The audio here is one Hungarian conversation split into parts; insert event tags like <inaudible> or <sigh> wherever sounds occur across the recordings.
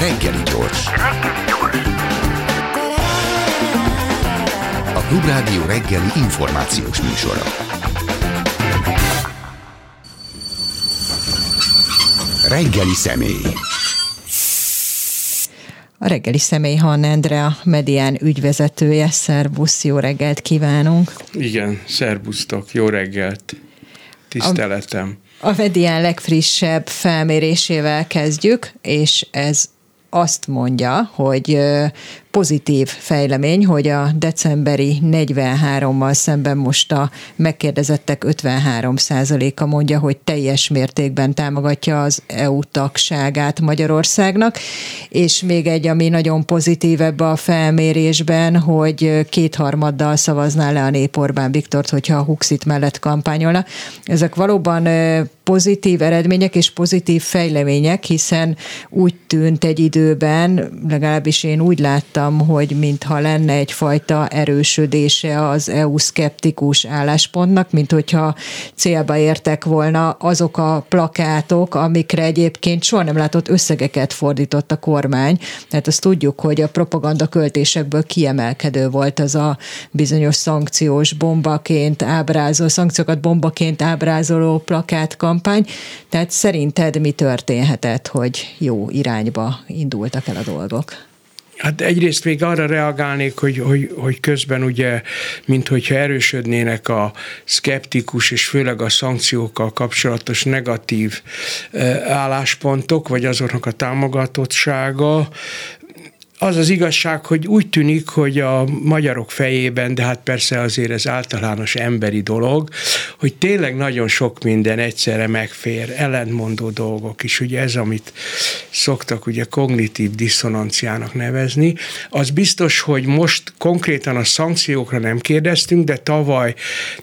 Reggeli gyors. A Klubrádió reggeli információs műsora. Reggeli személy. A reggeli személy Han Andrea, Medián ügyvezetője. Szerbusz, jó reggelt kívánunk! Igen, szerbusztok, jó reggelt! Tiszteletem! A, a Medián legfrissebb felmérésével kezdjük, és ez azt mondja, hogy pozitív fejlemény, hogy a decemberi 43-mal szemben most a megkérdezettek 53 a mondja, hogy teljes mértékben támogatja az EU tagságát Magyarországnak, és még egy, ami nagyon pozitív ebbe a felmérésben, hogy kétharmaddal szavazná le a nép Orbán Viktort, hogyha a Huxit mellett kampányolna. Ezek valóban pozitív eredmények és pozitív fejlemények, hiszen úgy tűnt egy időben, legalábbis én úgy láttam, láttam, hogy mintha lenne egyfajta erősödése az EU szkeptikus álláspontnak, mint hogyha célba értek volna azok a plakátok, amikre egyébként soha nem látott összegeket fordított a kormány. Tehát azt tudjuk, hogy a propaganda költésekből kiemelkedő volt az a bizonyos szankciós bombaként ábrázoló, szankciókat bombaként ábrázoló plakátkampány. Tehát szerinted mi történhetett, hogy jó irányba indultak el a dolgok? Hát egyrészt még arra reagálnék, hogy, hogy, hogy közben ugye, mint hogyha erősödnének a szkeptikus és főleg a szankciókkal kapcsolatos negatív eh, álláspontok, vagy azoknak a támogatottsága, az az igazság, hogy úgy tűnik, hogy a magyarok fejében, de hát persze azért ez általános emberi dolog, hogy tényleg nagyon sok minden egyszerre megfér, ellentmondó dolgok is, ugye ez, amit szoktak ugye kognitív diszonanciának nevezni, az biztos, hogy most konkrétan a szankciókra nem kérdeztünk, de tavaly,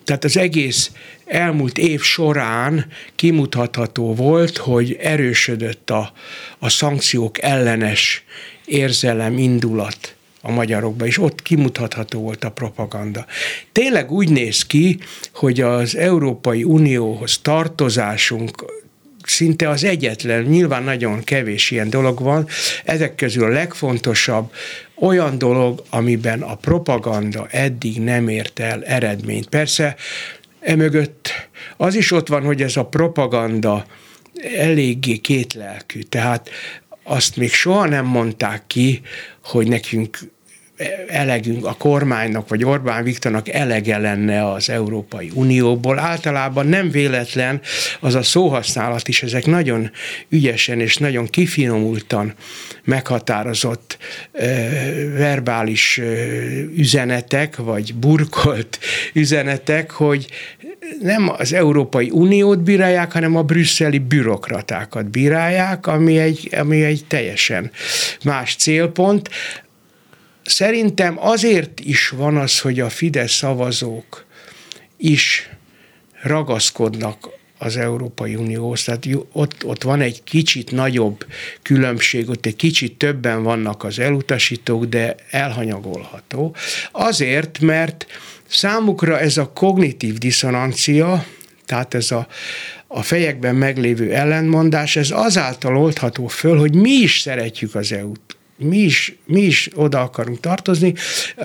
tehát az egész elmúlt év során kimutatható volt, hogy erősödött a, a szankciók ellenes érzelem, indulat a magyarokba, és ott kimutatható volt a propaganda. Tényleg úgy néz ki, hogy az Európai Unióhoz tartozásunk szinte az egyetlen, nyilván nagyon kevés ilyen dolog van, ezek közül a legfontosabb olyan dolog, amiben a propaganda eddig nem ért el eredményt. Persze emögött az is ott van, hogy ez a propaganda eléggé kétlelkű. Tehát azt még soha nem mondták ki, hogy nekünk elegünk a kormánynak, vagy Orbán Viktornak elege lenne az Európai Unióból. Általában nem véletlen az a szóhasználat is, ezek nagyon ügyesen és nagyon kifinomultan meghatározott verbális üzenetek, vagy burkolt <laughs> üzenetek, hogy nem az Európai Uniót bírálják, hanem a brüsszeli bürokratákat bírálják, ami egy, ami egy teljesen más célpont. Szerintem azért is van az, hogy a Fidesz szavazók is ragaszkodnak az Európai Unióhoz. Tehát ott, ott van egy kicsit nagyobb különbség, ott egy kicsit többen vannak az elutasítók, de elhanyagolható. Azért, mert számukra ez a kognitív diszonancia, tehát ez a, a fejekben meglévő ellentmondás, ez azáltal oldható föl, hogy mi is szeretjük az EU-t mi is, mi is oda akarunk tartozni,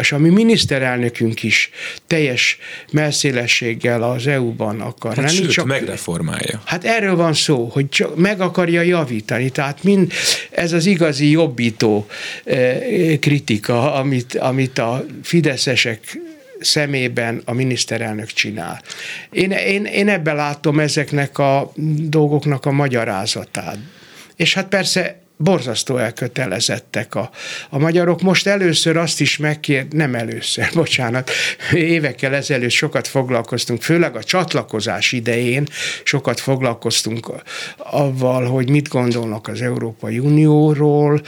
és a mi miniszterelnökünk is teljes melszélességgel az EU-ban akar hát lenni. Sőt, csak megreformálja. Hát erről van szó, hogy csak meg akarja javítani, tehát mind ez az igazi jobbító eh, kritika, amit, amit a fideszesek szemében a miniszterelnök csinál. Én, én, én ebben látom ezeknek a dolgoknak a magyarázatát. És hát persze borzasztó elkötelezettek a, a magyarok. Most először azt is megkér, nem először, <laughs> bocsánat, évekkel ezelőtt sokat foglalkoztunk, főleg a csatlakozás idején sokat foglalkoztunk avval, hogy mit gondolnak az Európai Unióról.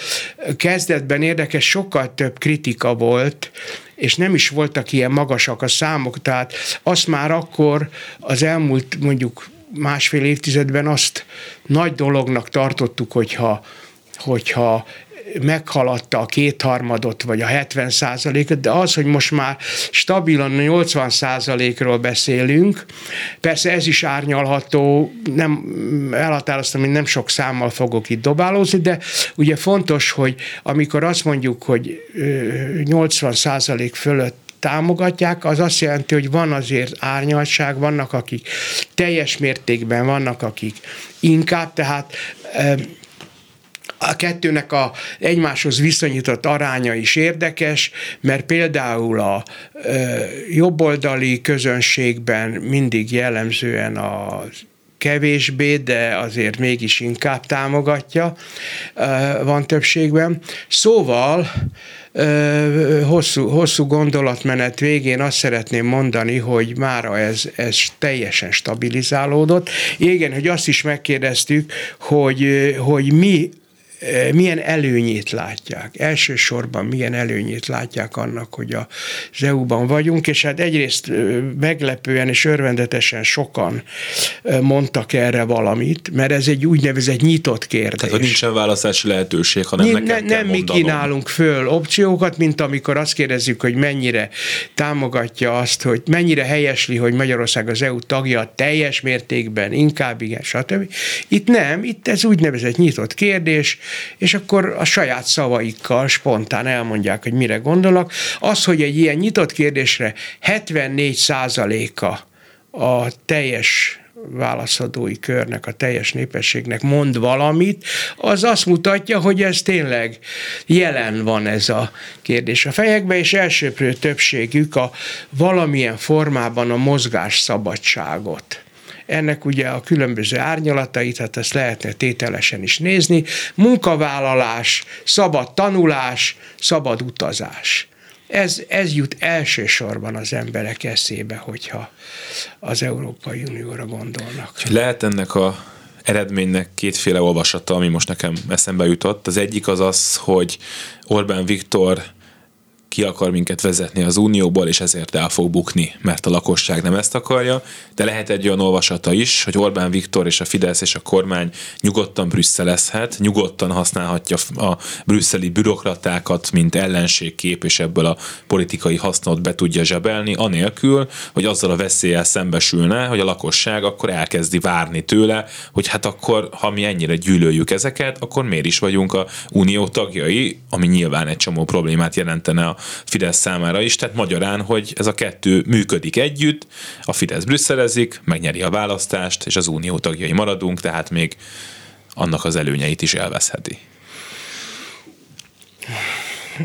Kezdetben érdekes, sokkal több kritika volt, és nem is voltak ilyen magasak a számok, tehát azt már akkor az elmúlt mondjuk másfél évtizedben azt nagy dolognak tartottuk, hogyha hogyha meghaladta a kétharmadot, vagy a 70 százalékot, de az, hogy most már stabilan 80 százalékról beszélünk, persze ez is árnyalható, nem elhatároztam, hogy nem sok számmal fogok itt dobálózni, de ugye fontos, hogy amikor azt mondjuk, hogy 80 százalék fölött támogatják, az azt jelenti, hogy van azért árnyaltság, vannak akik teljes mértékben, vannak akik inkább, tehát a kettőnek a egymáshoz viszonyított aránya is érdekes, mert például a jobboldali közönségben mindig jellemzően a kevésbé, de azért mégis inkább támogatja, van többségben. Szóval hosszú, hosszú gondolatmenet végén azt szeretném mondani, hogy mára ez, ez teljesen stabilizálódott. Igen, hogy azt is megkérdeztük, hogy, hogy mi milyen előnyét látják. Elsősorban milyen előnyét látják annak, hogy az EU-ban vagyunk, és hát egyrészt meglepően és örvendetesen sokan mondtak erre valamit, mert ez egy úgynevezett nyitott kérdés. Tehát, hogy nincsen választási lehetőség, hanem ne, nekem Nem mi kínálunk föl opciókat, mint amikor azt kérdezzük, hogy mennyire támogatja azt, hogy mennyire helyesli, hogy Magyarország az EU tagja teljes mértékben, inkább igen, stb. Itt nem, itt ez úgynevezett nyitott kérdés, és akkor a saját szavaikkal spontán elmondják, hogy mire gondolnak. Az, hogy egy ilyen nyitott kérdésre 74 százaléka a teljes válaszadói körnek, a teljes népességnek mond valamit, az azt mutatja, hogy ez tényleg jelen van ez a kérdés a fejekben, és elsőprő többségük a valamilyen formában a mozgás szabadságot ennek ugye a különböző árnyalatait, hát ezt lehetne tételesen is nézni, munkavállalás, szabad tanulás, szabad utazás. Ez, ez jut elsősorban az emberek eszébe, hogyha az Európai Unióra gondolnak. Lehet ennek a eredménynek kétféle olvasata, ami most nekem eszembe jutott. Az egyik az az, hogy Orbán Viktor ki akar minket vezetni az Unióból, és ezért el fog bukni, mert a lakosság nem ezt akarja, de lehet egy olyan olvasata is, hogy Orbán Viktor és a Fidesz és a kormány nyugodtan brüsszelezhet, nyugodtan használhatja a brüsszeli bürokratákat, mint ellenségkép, és ebből a politikai hasznot be tudja zsebelni, anélkül, hogy azzal a veszéllyel szembesülne, hogy a lakosság akkor elkezdi várni tőle, hogy hát akkor, ha mi ennyire gyűlöljük ezeket, akkor miért is vagyunk a unió tagjai, ami nyilván egy csomó problémát jelentene a Fidesz számára is, tehát magyarán, hogy ez a kettő működik együtt, a Fidesz brüsszelezik, megnyeri a választást, és az unió tagjai maradunk, tehát még annak az előnyeit is elveszheti.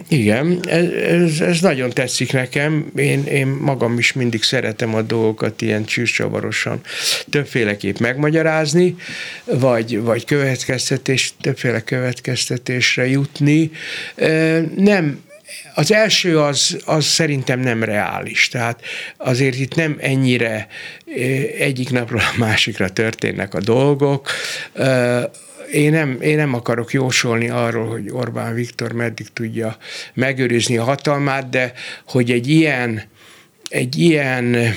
Igen, ez, ez nagyon tetszik nekem. Én, én magam is mindig szeretem a dolgokat ilyen csűrcsavarosan többféleképp megmagyarázni, vagy, vagy következtetés, többféle következtetésre jutni. Nem az első az, az szerintem nem reális, tehát azért itt nem ennyire egyik napról a másikra történnek a dolgok. Én nem, én nem akarok jósolni arról, hogy Orbán Viktor meddig tudja megőrizni a hatalmát, de hogy egy ilyen, egy ilyen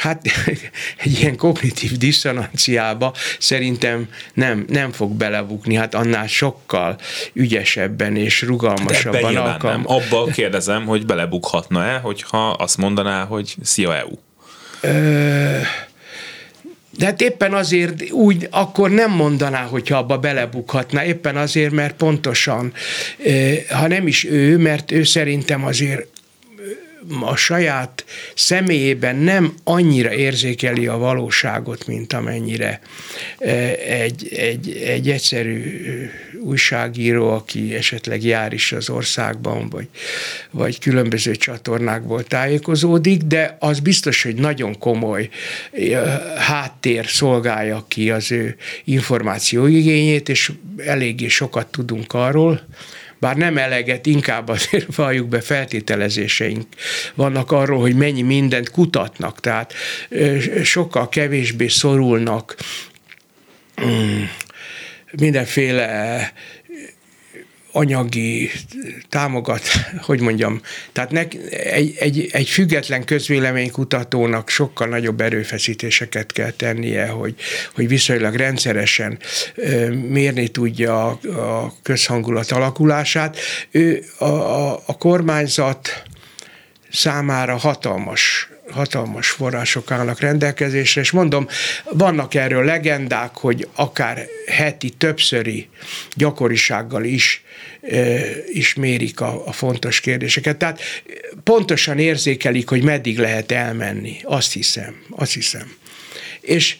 hát <laughs> egy ilyen kognitív diszonanciába szerintem nem, nem fog belebukni, hát annál sokkal ügyesebben és rugalmasabban alkalm. Nem. Abba kérdezem, hogy belebukhatna-e, hogyha azt mondaná, hogy szia EU? Ö, de hát éppen azért úgy, akkor nem mondaná, hogyha abba belebukhatna, éppen azért, mert pontosan, ha nem is ő, mert ő szerintem azért a saját személyében nem annyira érzékeli a valóságot, mint amennyire e, egy, egy, egy egyszerű újságíró, aki esetleg jár is az országban, vagy, vagy különböző csatornákból tájékozódik, de az biztos, hogy nagyon komoly e, háttér szolgálja ki az ő információigényét, és eléggé sokat tudunk arról, bár nem eleget, inkább azért <laughs> valljuk be feltételezéseink vannak arról, hogy mennyi mindent kutatnak, tehát sokkal kevésbé szorulnak mm, mindenféle anyagi támogat, hogy mondjam, tehát ne, egy, egy, egy független közvéleménykutatónak sokkal nagyobb erőfeszítéseket kell tennie, hogy, hogy viszonylag rendszeresen mérni tudja a, a közhangulat alakulását. Ő a, a, a kormányzat számára hatalmas hatalmas források állnak rendelkezésre, és mondom, vannak erről legendák, hogy akár heti, többszöri gyakorisággal is, is mérik a, a fontos kérdéseket. Tehát pontosan érzékelik, hogy meddig lehet elmenni. Azt hiszem, azt hiszem. És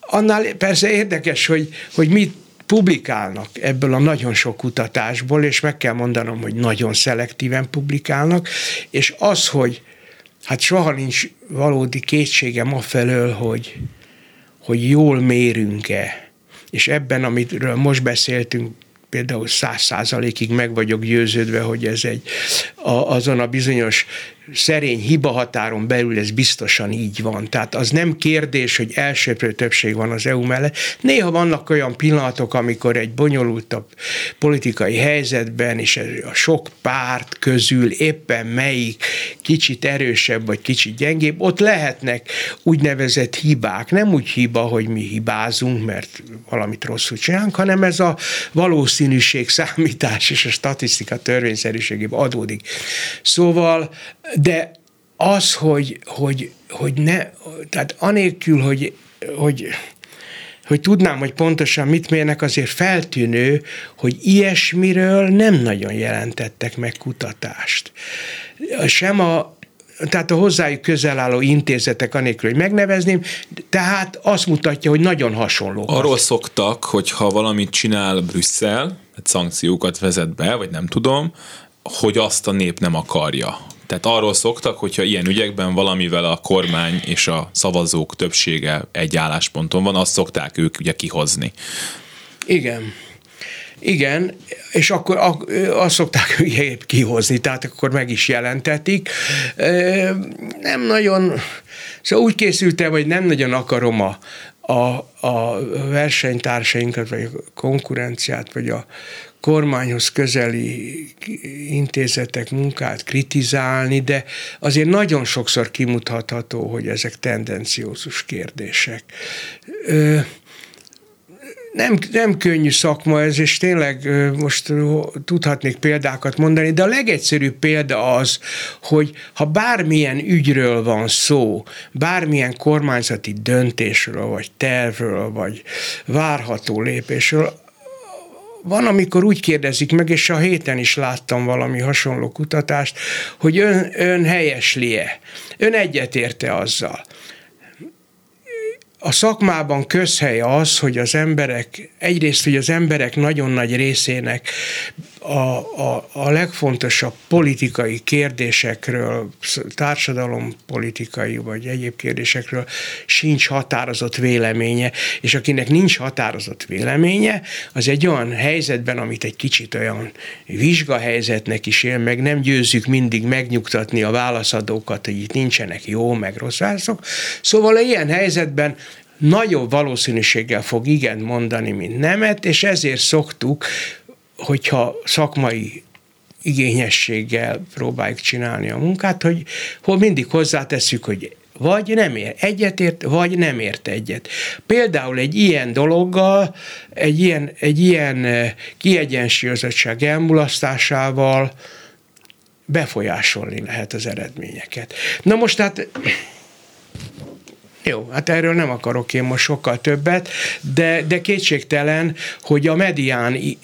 annál persze érdekes, hogy, hogy mit publikálnak ebből a nagyon sok kutatásból, és meg kell mondanom, hogy nagyon szelektíven publikálnak, és az, hogy hát soha nincs valódi kétségem afelől, hogy, hogy jól mérünk-e. És ebben, amiről most beszéltünk, például száz százalékig meg vagyok győződve, hogy ez egy a, azon a bizonyos szerény hiba határon belül ez biztosan így van. Tehát az nem kérdés, hogy elsőprő többség van az EU mellett. Néha vannak olyan pillanatok, amikor egy bonyolultabb politikai helyzetben, és a sok párt közül éppen melyik kicsit erősebb, vagy kicsit gyengébb, ott lehetnek úgynevezett hibák. Nem úgy hiba, hogy mi hibázunk, mert valamit rosszul csinálunk, hanem ez a valószínűség számítás és a statisztika törvényszerűségében adódik. Szóval de az, hogy, hogy, hogy ne, tehát anélkül, hogy, hogy hogy tudnám, hogy pontosan mit mérnek, azért feltűnő, hogy ilyesmiről nem nagyon jelentettek meg kutatást. Sem a, tehát a hozzájuk közel álló intézetek, anélkül, hogy megnevezném, tehát azt mutatja, hogy nagyon hasonló. Arról szoktak, hogy ha valamit csinál Brüsszel, szankciókat vezet be, vagy nem tudom, hogy azt a nép nem akarja. Tehát arról szoktak, hogyha ilyen ügyekben valamivel a kormány és a szavazók többsége egy állásponton van, azt szokták ők ugye kihozni. Igen. Igen, és akkor azt szokták <laughs> kihozni, tehát akkor meg is jelentetik. Nem nagyon, szóval úgy készültem, hogy nem nagyon akarom a, a, a versenytársainkat, vagy a konkurenciát, vagy a kormányhoz közeli intézetek munkát kritizálni, de azért nagyon sokszor kimutatható, hogy ezek tendenciózus kérdések. Ö, nem, nem könnyű szakma ez, és tényleg most tudhatnék példákat mondani, de a legegyszerűbb példa az, hogy ha bármilyen ügyről van szó, bármilyen kormányzati döntésről, vagy tervről, vagy várható lépésről, van, amikor úgy kérdezik meg, és a héten is láttam valami hasonló kutatást, hogy ön, ön helyesli-e, ön egyetérte azzal. A szakmában közhely az, hogy az emberek, egyrészt, hogy az emberek nagyon nagy részének a, a, a legfontosabb politikai kérdésekről, társadalompolitikai vagy egyéb kérdésekről sincs határozott véleménye, és akinek nincs határozott véleménye, az egy olyan helyzetben, amit egy kicsit olyan vizsgahelyzetnek is él, meg nem győzzük mindig megnyugtatni a válaszadókat, hogy itt nincsenek jó, meg rossz válaszok. Szóval ilyen helyzetben nagyobb valószínűséggel fog igen mondani, mint nemet, és ezért szoktuk hogyha szakmai igényességgel próbáljuk csinálni a munkát, hogy hol mindig hozzátesszük, hogy vagy nem ér egyetért, vagy nem ért egyet. Például egy ilyen dologgal, egy ilyen, egy ilyen eh, kiegyensúlyozottság elmulasztásával befolyásolni lehet az eredményeket. Na most hát jó, hát erről nem akarok én most sokkal többet, de, de kétségtelen, hogy a medián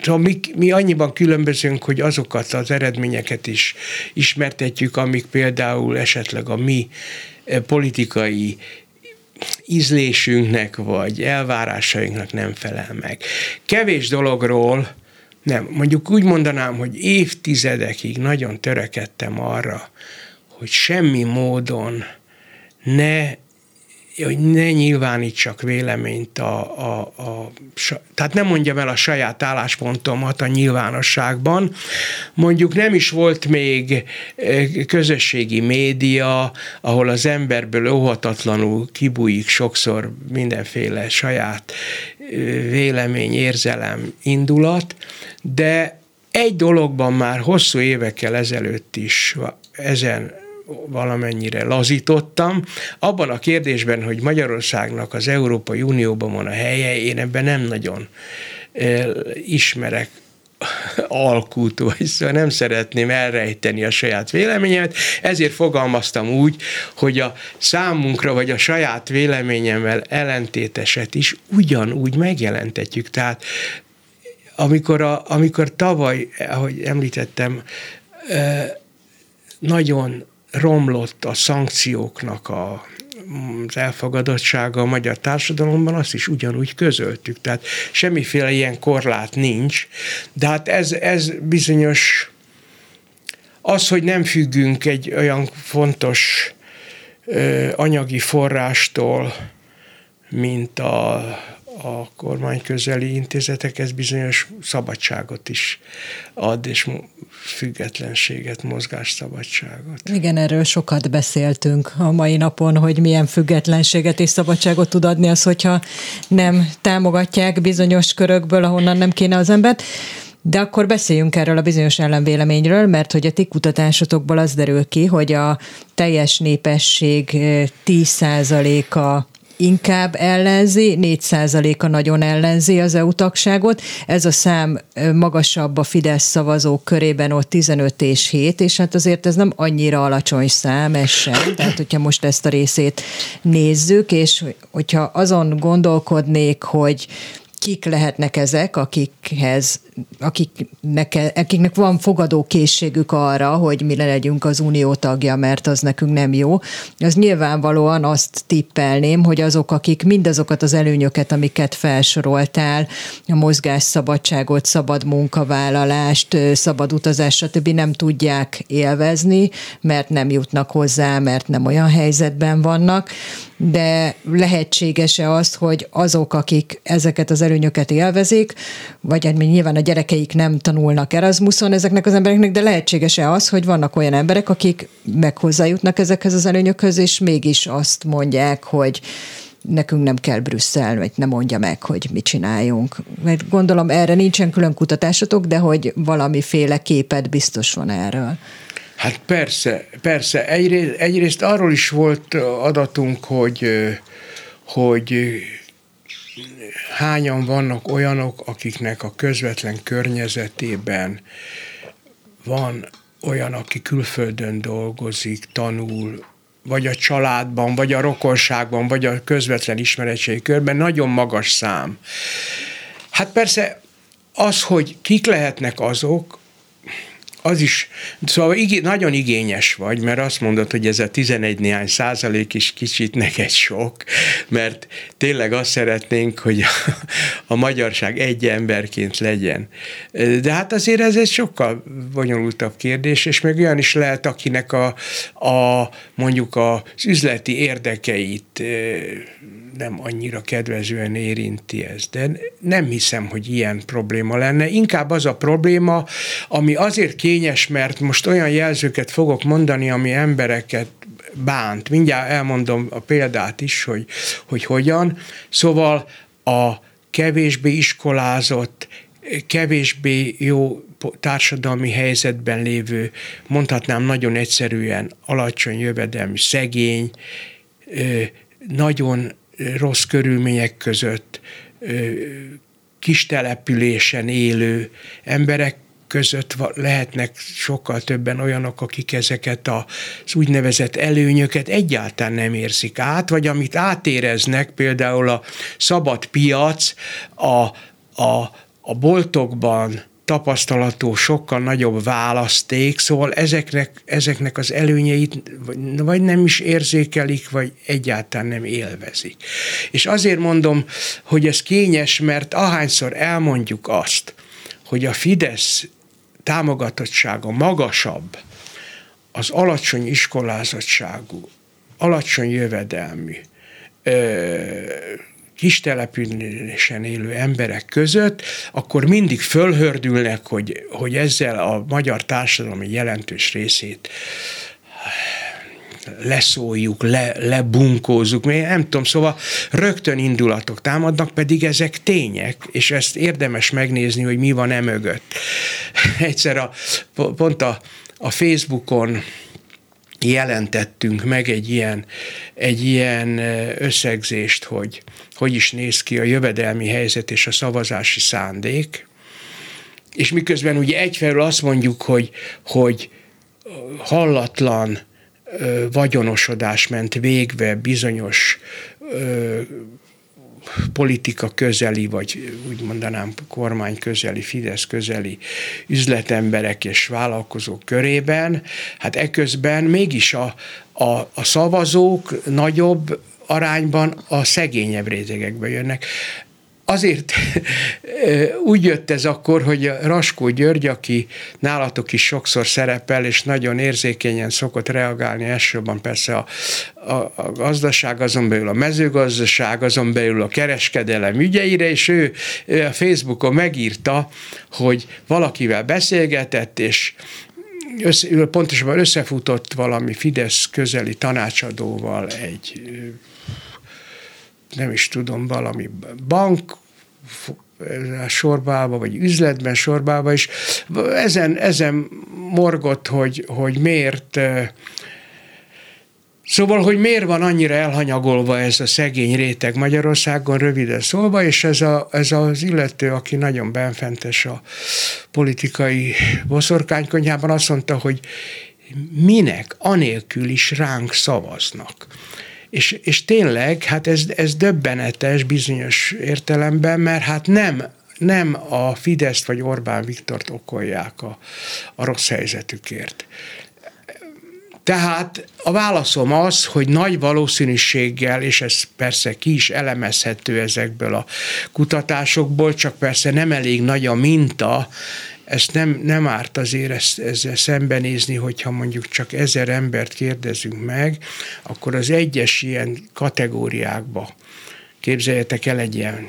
Szóval mi, mi annyiban különbözünk, hogy azokat az eredményeket is ismertetjük, amik például esetleg a mi eh, politikai ízlésünknek vagy elvárásainknak nem felel meg. Kevés dologról nem, mondjuk úgy mondanám, hogy évtizedekig nagyon törekedtem arra, hogy semmi módon ne hogy ne nyilvánítsak véleményt a, a, a, tehát nem mondjam el a saját álláspontomat a nyilvánosságban. Mondjuk nem is volt még eh, közösségi média, ahol az emberből óhatatlanul kibújik sokszor mindenféle saját eh, vélemény, érzelem, indulat, de egy dologban már hosszú évekkel ezelőtt is ezen valamennyire lazítottam. Abban a kérdésben, hogy Magyarországnak az Európai Unióban van a helye, én ebben nem nagyon ismerek alkut, vagy szóval nem szeretném elrejteni a saját véleményemet, ezért fogalmaztam úgy, hogy a számunkra, vagy a saját véleményemmel ellentéteset is ugyanúgy megjelentetjük. Tehát amikor, a, amikor tavaly, ahogy említettem, nagyon romlott a szankcióknak a, az elfogadottsága a magyar társadalomban, azt is ugyanúgy közöltük. Tehát semmiféle ilyen korlát nincs, de hát ez, ez bizonyos az, hogy nem függünk egy olyan fontos ö, anyagi forrástól, mint a, a kormány közeli intézetek, ez bizonyos szabadságot is ad, és függetlenséget, mozgásszabadságot. Igen, erről sokat beszéltünk a mai napon, hogy milyen függetlenséget és szabadságot tud adni az, hogyha nem támogatják bizonyos körökből, ahonnan nem kéne az embert. De akkor beszéljünk erről a bizonyos ellenvéleményről, mert hogy a ti kutatásotokból az derül ki, hogy a teljes népesség 10%-a inkább ellenzi, 4%-a nagyon ellenzi az EU tagságot. Ez a szám magasabb a Fidesz szavazók körében, ott 15 és 7, és hát azért ez nem annyira alacsony szám, ez sem. Tehát, hogyha most ezt a részét nézzük, és hogyha azon gondolkodnék, hogy kik lehetnek ezek, akikhez, akiknek, akiknek van fogadókészségük arra, hogy mi legyünk az unió tagja, mert az nekünk nem jó. Az nyilvánvalóan azt tippelném, hogy azok, akik mindazokat az előnyöket, amiket felsoroltál, a mozgásszabadságot, szabad munkavállalást, szabad utazás, stb. nem tudják élvezni, mert nem jutnak hozzá, mert nem olyan helyzetben vannak, de lehetséges-e az, hogy azok, akik ezeket az előnyöket élvezik, vagy hát nyilván a gyerekeik nem tanulnak Erasmuson ezeknek az embereknek, de lehetséges-e az, hogy vannak olyan emberek, akik meg hozzájutnak ezekhez az előnyökhöz, és mégis azt mondják, hogy nekünk nem kell Brüsszel, vagy nem mondja meg, hogy mit csináljunk. Mert gondolom erre nincsen külön kutatásotok, de hogy valamiféle képet biztos van erről. Hát persze, persze. Egyrészt, egyrészt arról is volt adatunk, hogy, hogy hányan vannak olyanok, akiknek a közvetlen környezetében van olyan, aki külföldön dolgozik, tanul, vagy a családban, vagy a rokonságban, vagy a közvetlen ismeretségi körben nagyon magas szám. Hát persze az, hogy kik lehetnek azok, az is, szóval igé, nagyon igényes vagy, mert azt mondod, hogy ez a 11 néhány százalék is kicsit neked sok, mert tényleg azt szeretnénk, hogy a, a magyarság egy emberként legyen. De hát azért ez egy sokkal bonyolultabb kérdés, és meg olyan is lehet, akinek a, a mondjuk az üzleti érdekeit nem annyira kedvezően érinti ez. De nem hiszem, hogy ilyen probléma lenne. Inkább az a probléma, ami azért kényes, mert most olyan jelzőket fogok mondani, ami embereket bánt. Mindjárt elmondom a példát is, hogy, hogy hogyan. Szóval a kevésbé iskolázott, kevésbé jó társadalmi helyzetben lévő, mondhatnám nagyon egyszerűen alacsony jövedelmű, szegény, nagyon rossz körülmények között kis településen élő emberek között lehetnek sokkal többen olyanok, akik ezeket az úgynevezett előnyöket egyáltalán nem érzik át, vagy amit átéreznek, például a szabad piac, a, a, a boltokban tapasztalatú sokkal nagyobb választék, szóval ezeknek, ezeknek az előnyeit vagy nem is érzékelik, vagy egyáltalán nem élvezik. És azért mondom, hogy ez kényes, mert ahányszor elmondjuk azt, hogy a Fidesz támogatottsága magasabb az alacsony iskolázottságú, alacsony jövedelmű, kis településen élő emberek között, akkor mindig fölhördülnek, hogy, hogy ezzel a magyar társadalmi jelentős részét leszóljuk, le, lebunkózzuk, nem tudom, szóval rögtön indulatok támadnak, pedig ezek tények, és ezt érdemes megnézni, hogy mi van e mögött. <laughs> Egyszer a, pont a, a Facebookon jelentettünk meg egy ilyen, egy ilyen összegzést, hogy hogy is néz ki a jövedelmi helyzet és a szavazási szándék, és miközben ugye egyfelől azt mondjuk, hogy, hogy hallatlan vagyonosodás ment végbe bizonyos politika közeli, vagy úgy mondanám kormány közeli, Fidesz közeli üzletemberek és vállalkozók körében, hát eközben mégis a, a, a szavazók nagyobb arányban a szegényebb rétegekbe jönnek. Azért <laughs> úgy jött ez akkor, hogy Raskó György, aki nálatok is sokszor szerepel, és nagyon érzékenyen szokott reagálni, elsősorban persze a, a, a gazdaság, azon belül a mezőgazdaság, azon belül a kereskedelem ügyeire, és ő, ő a Facebookon megírta, hogy valakivel beszélgetett, és össze, pontosabban összefutott valami Fidesz közeli tanácsadóval egy nem is tudom, valami bank sorbába, vagy üzletben sorbába, és ezen, ezen morgott, hogy, hogy miért Szóval, hogy miért van annyira elhanyagolva ez a szegény réteg Magyarországon, röviden szólva, és ez, a, ez az illető, aki nagyon benfentes a politikai boszorkánykonyhában, azt mondta, hogy minek anélkül is ránk szavaznak. És, és tényleg, hát ez, ez döbbenetes bizonyos értelemben, mert hát nem nem a Fideszt vagy Orbán Viktort okolják a, a rossz helyzetükért. Tehát a válaszom az, hogy nagy valószínűséggel, és ez persze ki is elemezhető ezekből a kutatásokból, csak persze nem elég nagy a minta, ezt nem, nem árt azért ezt, ezzel szembenézni, hogyha mondjuk csak ezer embert kérdezünk meg, akkor az egyes ilyen kategóriákba képzeljetek el egy ilyen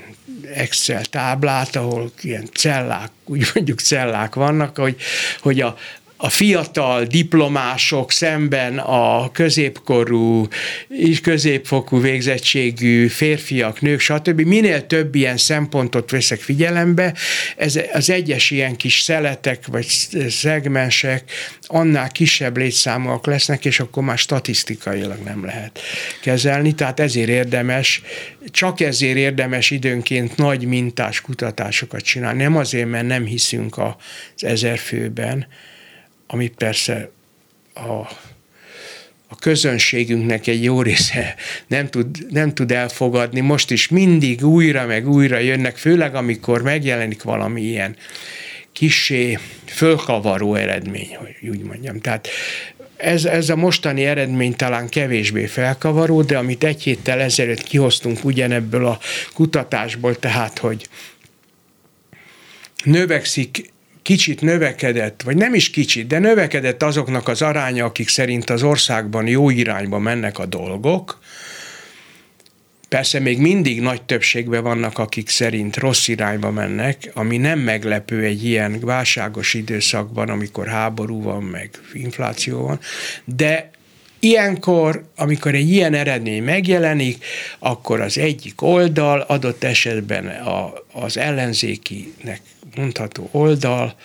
Excel táblát, ahol ilyen cellák, úgy mondjuk cellák vannak, hogy, hogy a, a fiatal diplomások szemben a középkorú, és középfokú végzettségű férfiak, nők, stb. Minél több ilyen szempontot veszek figyelembe, ez az egyes ilyen kis szeletek vagy szegmensek annál kisebb létszámúak lesznek, és akkor már statisztikailag nem lehet kezelni. Tehát ezért érdemes, csak ezért érdemes időnként nagy mintás kutatásokat csinálni. Nem azért, mert nem hiszünk az ezer főben, amit persze a, a közönségünknek egy jó része nem tud, nem tud elfogadni. Most is mindig újra meg újra jönnek, főleg amikor megjelenik valami ilyen kisé fölkavaró eredmény, hogy úgy mondjam. Tehát ez, ez a mostani eredmény talán kevésbé felkavaró, de amit egy héttel ezelőtt kihoztunk ugyanebből a kutatásból, tehát, hogy növekszik kicsit növekedett, vagy nem is kicsit, de növekedett azoknak az aránya, akik szerint az országban jó irányba mennek a dolgok. Persze még mindig nagy többségben vannak, akik szerint rossz irányba mennek, ami nem meglepő egy ilyen válságos időszakban, amikor háború van, meg infláció van, de Ilyenkor, amikor egy ilyen eredmény megjelenik, akkor az egyik oldal, adott esetben a, az ellenzékinek mondható oldal,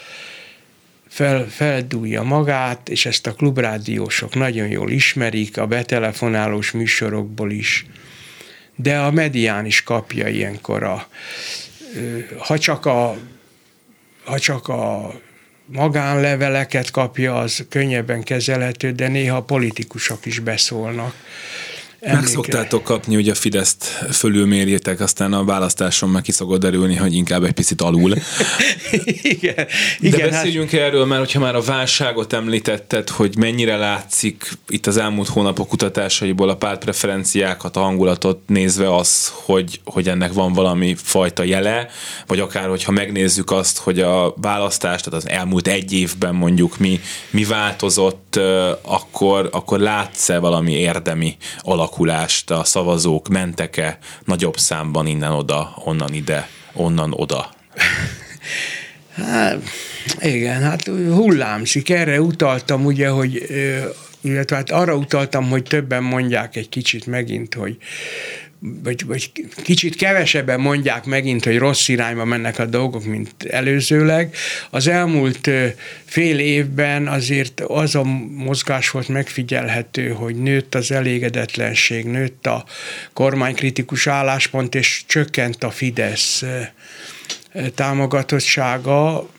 fel, feldúlja magát, és ezt a klubrádiósok nagyon jól ismerik, a betelefonálós műsorokból is, de a medián is kapja ilyenkor a, ha csak a, ha csak a magánleveleket kapja, az könnyebben kezelhető, de néha politikusok is beszólnak Meg szoktátok kapni, hogy a Fideszt fölülmérjétek, aztán a választáson meg ki szokott derülni, hogy inkább egy picit alul. <laughs> igen, De igen, hát- beszéljünk hát... erről, mert hogyha már a válságot említetted, hogy mennyire látszik itt az elmúlt hónapok kutatásaiból a pártpreferenciákat, a hangulatot nézve az, hogy, hogy ennek van valami fajta jele, vagy akár, hogyha megnézzük azt, hogy a választást, tehát az elmúlt egy évben mondjuk mi, mi változott, akkor, akkor látsz-e valami érdemi alak átalakulást, a szavazók mentek-e nagyobb számban innen-oda, onnan ide, onnan oda? <laughs> Hát, igen, hát hullámzik. Erre utaltam ugye, hogy illetve hát arra utaltam, hogy többen mondják egy kicsit megint, hogy vagy, vagy kicsit kevesebben mondják megint, hogy rossz irányba mennek a dolgok, mint előzőleg. Az elmúlt fél évben azért az a mozgás volt megfigyelhető, hogy nőtt az elégedetlenség, nőtt a kormánykritikus álláspont, és csökkent a Fidesz támogatottsága,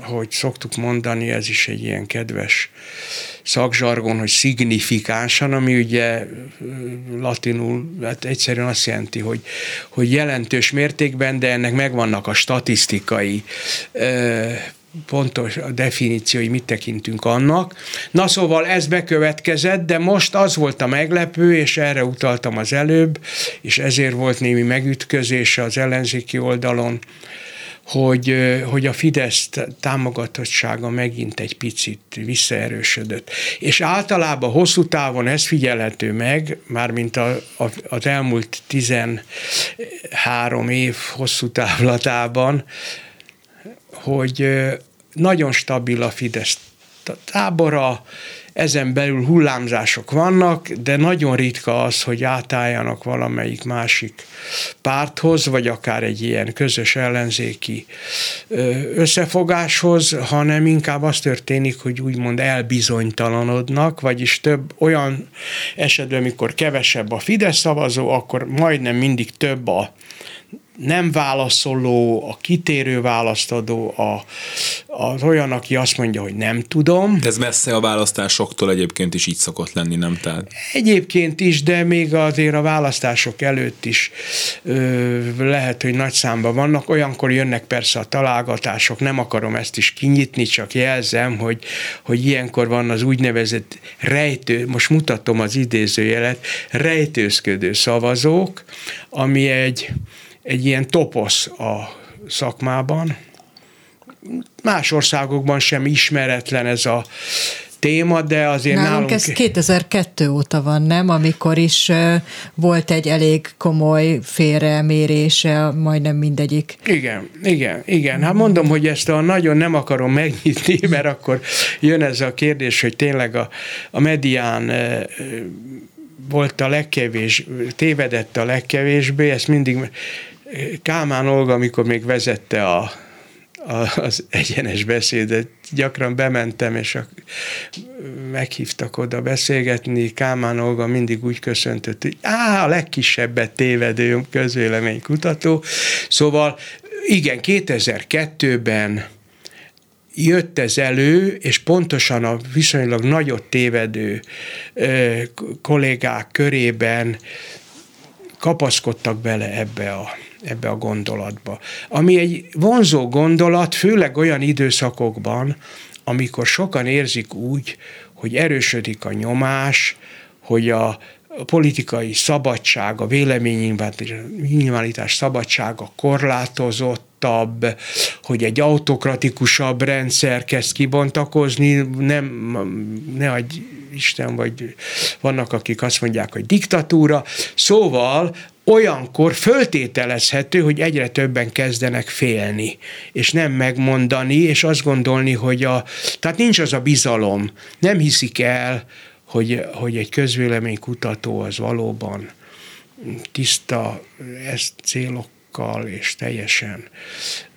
hogy szoktuk mondani, ez is egy ilyen kedves szakzsargon, hogy szignifikánsan, ami ugye latinul hát egyszerűen azt jelenti, hogy, hogy jelentős mértékben, de ennek megvannak a statisztikai pontos a definíció, hogy mit tekintünk annak. Na szóval ez bekövetkezett, de most az volt a meglepő, és erre utaltam az előbb, és ezért volt némi megütközése az ellenzéki oldalon, hogy, hogy a Fidesz támogatottsága megint egy picit visszaerősödött. És általában hosszú távon ez figyelhető meg, mármint a, a, az elmúlt 13 év hosszú távlatában, hogy nagyon stabil a Fidesz tábora, ezen belül hullámzások vannak, de nagyon ritka az, hogy átálljanak valamelyik másik párthoz, vagy akár egy ilyen közös ellenzéki összefogáshoz, hanem inkább az történik, hogy úgymond elbizonytalanodnak, vagyis több olyan esetben, amikor kevesebb a Fidesz szavazó, akkor majdnem mindig több a nem válaszoló, a kitérő választadó, a, az olyan, aki azt mondja, hogy nem tudom. De ez messze a választásoktól egyébként is így szokott lenni, nem? Tehát... Egyébként is, de még azért a választások előtt is ö, lehet, hogy nagy számban vannak. Olyankor jönnek persze a találgatások, nem akarom ezt is kinyitni, csak jelzem, hogy, hogy ilyenkor van az úgynevezett rejtő, most mutatom az idézőjelet, rejtőzködő szavazók, ami egy egy ilyen toposz a szakmában. Más országokban sem ismeretlen ez a téma, de azért nálunk... nálunk ez 2002 óta van, nem? Amikor is volt egy elég komoly félremérése majdnem mindegyik. Igen, igen, igen. Hát mondom, hogy ezt a nagyon nem akarom megnyitni, <laughs> mert akkor jön ez a kérdés, hogy tényleg a, a medián volt a legkevés, tévedett a legkevésbé, ezt mindig Kálmán Olga, amikor még vezette a, a, az egyenes beszédet, gyakran bementem, és a, meghívtak oda beszélgetni, Kálmán Olga mindig úgy köszöntött, hogy á, a legkisebbet tévedő közvéleménykutató. Szóval igen, 2002-ben jött ez elő, és pontosan a viszonylag nagyot tévedő ö, kollégák körében kapaszkodtak bele ebbe a ebbe a gondolatba. Ami egy vonzó gondolat, főleg olyan időszakokban, amikor sokan érzik úgy, hogy erősödik a nyomás, hogy a politikai szabadság, a véleménynyilvánítás szabadsága korlátozottabb, hogy egy autokratikusabb rendszer kezd kibontakozni, nem, ne adj Isten, vagy vannak, akik azt mondják, hogy diktatúra. Szóval olyankor föltételezhető, hogy egyre többen kezdenek félni, és nem megmondani, és azt gondolni, hogy a, tehát nincs az a bizalom, nem hiszik el, hogy, hogy egy közvéleménykutató az valóban tiszta ezt célokkal és teljesen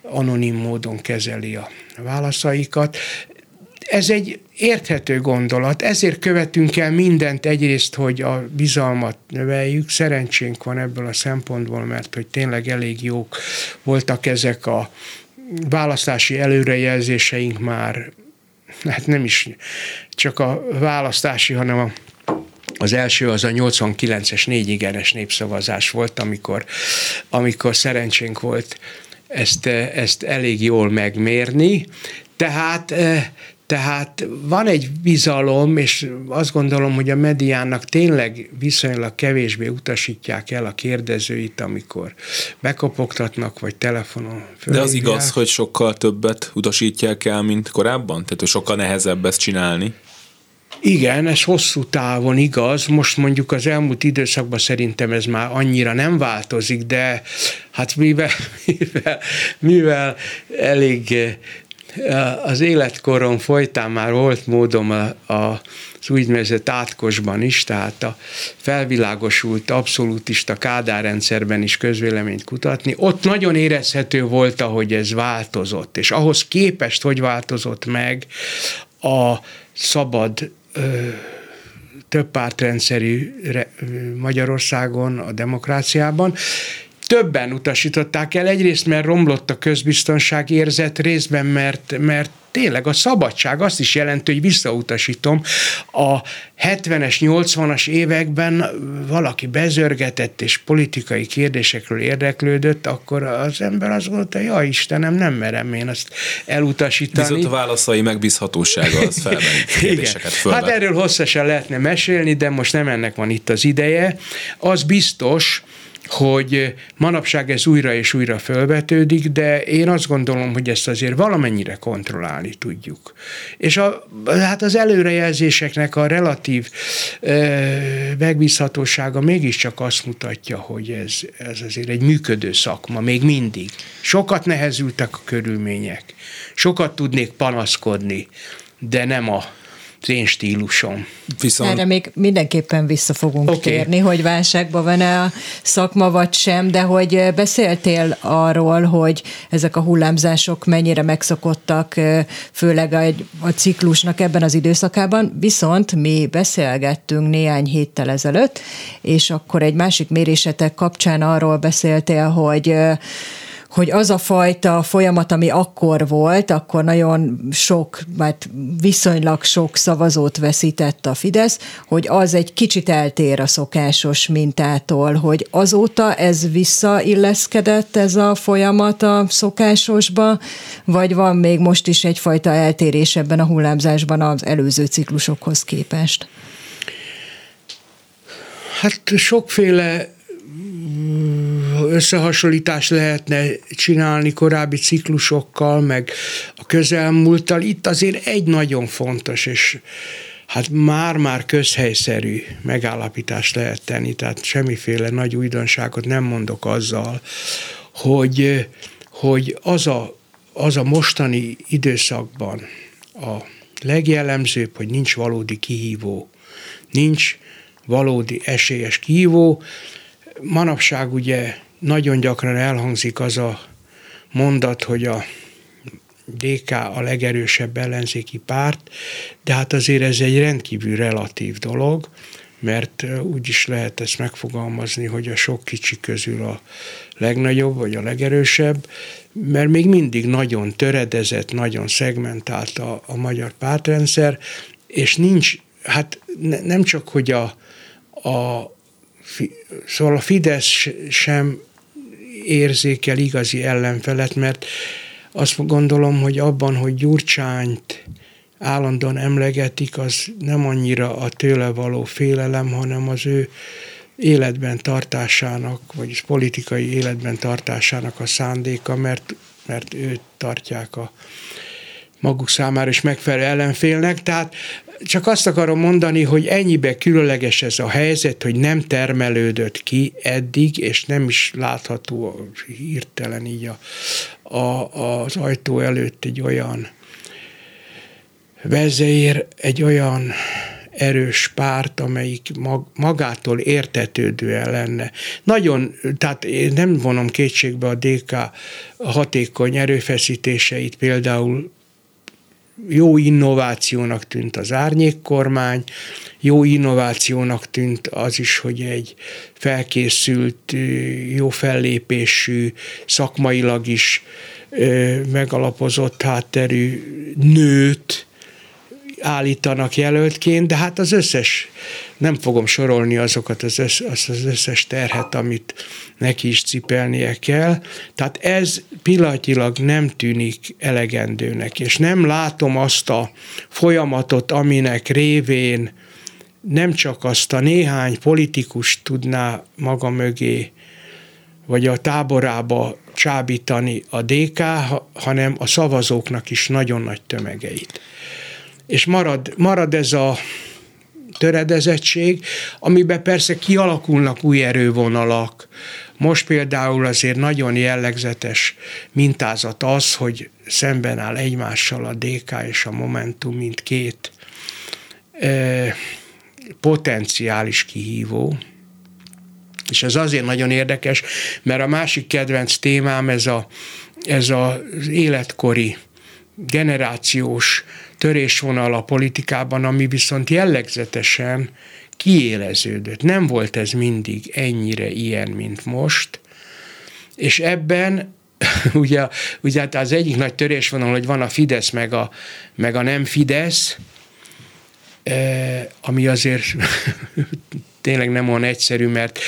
anonim módon kezeli a válaszaikat ez egy érthető gondolat, ezért követünk el mindent egyrészt, hogy a bizalmat növeljük, szerencsénk van ebből a szempontból, mert hogy tényleg elég jók voltak ezek a választási előrejelzéseink már, hát nem is csak a választási, hanem a az első az a 89-es négy igenes népszavazás volt, amikor, amikor szerencsénk volt ezt, ezt elég jól megmérni. Tehát eh, tehát van egy bizalom, és azt gondolom, hogy a mediának tényleg viszonylag kevésbé utasítják el a kérdezőit, amikor bekopogtatnak, vagy telefonon fölhívják. De az igaz, hogy sokkal többet utasítják el, mint korábban? Tehát, hogy sokkal nehezebb ezt csinálni? Igen, ez hosszú távon igaz. Most mondjuk az elmúlt időszakban szerintem ez már annyira nem változik, de hát mivel, mivel, mivel elég az életkorom folytán már volt módom a, a az úgynevezett átkosban is, tehát a felvilágosult abszolútista kádárrendszerben is közvéleményt kutatni. Ott nagyon érezhető volt, ahogy ez változott, és ahhoz képest, hogy változott meg a szabad több pártrendszerű Magyarországon, a demokráciában, többen utasították el, egyrészt mert romlott a közbiztonság érzet, részben mert, mert tényleg a szabadság azt is jelenti, hogy visszautasítom, a 70-es, 80-as években valaki bezörgetett és politikai kérdésekről érdeklődött, akkor az ember azt gondolta, ja Istenem, nem merem én azt elutasítani. Viszont a válaszai megbízhatósága az <laughs> felvenni kérdéseket Hát erről hosszasan lehetne mesélni, de most nem ennek van itt az ideje. Az biztos, hogy manapság ez újra és újra felvetődik, de én azt gondolom, hogy ezt azért valamennyire kontrollálni tudjuk. És a, hát az előrejelzéseknek a relatív e, megbízhatósága mégiscsak azt mutatja, hogy ez, ez azért egy működő szakma, még mindig. Sokat nehezültek a körülmények, sokat tudnék panaszkodni, de nem a az én stílusom. Viszont... Erre még mindenképpen vissza fogunk okay. térni, hogy válságban van-e a szakma vagy sem, de hogy beszéltél arról, hogy ezek a hullámzások mennyire megszokottak, főleg a, a ciklusnak ebben az időszakában, viszont mi beszélgettünk néhány héttel ezelőtt, és akkor egy másik mérésetek kapcsán arról beszéltél, hogy hogy az a fajta folyamat, ami akkor volt, akkor nagyon sok, vagy viszonylag sok szavazót veszített a Fidesz, hogy az egy kicsit eltér a szokásos mintától, hogy azóta ez visszailleszkedett ez a folyamat a szokásosba, vagy van még most is egyfajta eltérés ebben a hullámzásban az előző ciklusokhoz képest? Hát sokféle összehasonlítás lehetne csinálni korábbi ciklusokkal, meg a közelmúlttal. Itt azért egy nagyon fontos, és hát már-már közhelyszerű megállapítást lehet tenni, tehát semmiféle nagy újdonságot nem mondok azzal, hogy, hogy az, a, az a mostani időszakban a legjellemzőbb, hogy nincs valódi kihívó, nincs valódi esélyes kihívó. Manapság ugye nagyon gyakran elhangzik az a mondat, hogy a DK a legerősebb ellenzéki párt, de hát azért ez egy rendkívül relatív dolog, mert úgy is lehet ezt megfogalmazni, hogy a sok kicsi közül a legnagyobb, vagy a legerősebb, mert még mindig nagyon töredezett, nagyon szegmentált a, a magyar pártrendszer, és nincs, hát ne, nem csak, hogy a, a szóval a Fidesz sem érzékel igazi ellenfelet, mert azt gondolom, hogy abban, hogy Gyurcsányt állandóan emlegetik, az nem annyira a tőle való félelem, hanem az ő életben tartásának, vagyis politikai életben tartásának a szándéka, mert, mert őt tartják a maguk számára is megfelelő ellenfélnek. Tehát csak azt akarom mondani, hogy ennyibe különleges ez a helyzet, hogy nem termelődött ki eddig, és nem is látható hirtelen így a, a, az ajtó előtt egy olyan vezér, egy olyan erős párt, amelyik magától értetődően lenne. Nagyon, tehát én nem vonom kétségbe a DK hatékony erőfeszítéseit, például jó innovációnak tűnt az árnyékkormány, jó innovációnak tűnt az is, hogy egy felkészült, jó fellépésű, szakmailag is megalapozott hátterű nőt állítanak jelöltként, de hát az összes, nem fogom sorolni azokat az, össz, az, az összes terhet, amit neki is cipelnie kell. Tehát ez pillanatilag nem tűnik elegendőnek, és nem látom azt a folyamatot, aminek révén nem csak azt a néhány politikus tudná maga mögé, vagy a táborába csábítani a DK, hanem a szavazóknak is nagyon nagy tömegeit és marad, marad ez a töredezettség, amiben persze kialakulnak új erővonalak. Most például azért nagyon jellegzetes mintázat az, hogy szemben áll egymással a DK és a Momentum, mint két e, potenciális kihívó, és ez azért nagyon érdekes, mert a másik kedvenc témám ez, a, ez az életkori, generációs törésvonal a politikában, ami viszont jellegzetesen kiéleződött. Nem volt ez mindig ennyire ilyen, mint most, és ebben <laughs> ugye, ugye hát az egyik nagy törésvonal, hogy van a Fidesz meg a, meg a nem Fidesz, eh, ami azért <laughs> tényleg nem olyan egyszerű, mert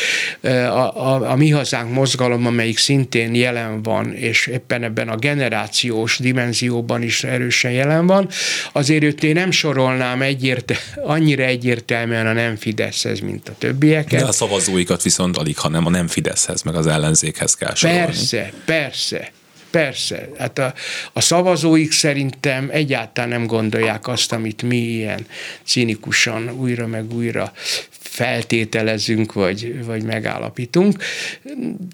a, a, a mi hazánk mozgalom, amelyik szintén jelen van, és éppen ebben a generációs dimenzióban is erősen jelen van, azért őt én nem sorolnám egyérte, annyira egyértelműen a nem Fideszhez, mint a többieket. De a szavazóikat viszont alig, hanem a nem Fideszhez, meg az ellenzékhez kell sorolni. Persze, persze. Persze, hát a, a szavazóik szerintem egyáltalán nem gondolják azt, amit mi ilyen cinikusan újra meg újra feltételezünk, vagy, vagy megállapítunk.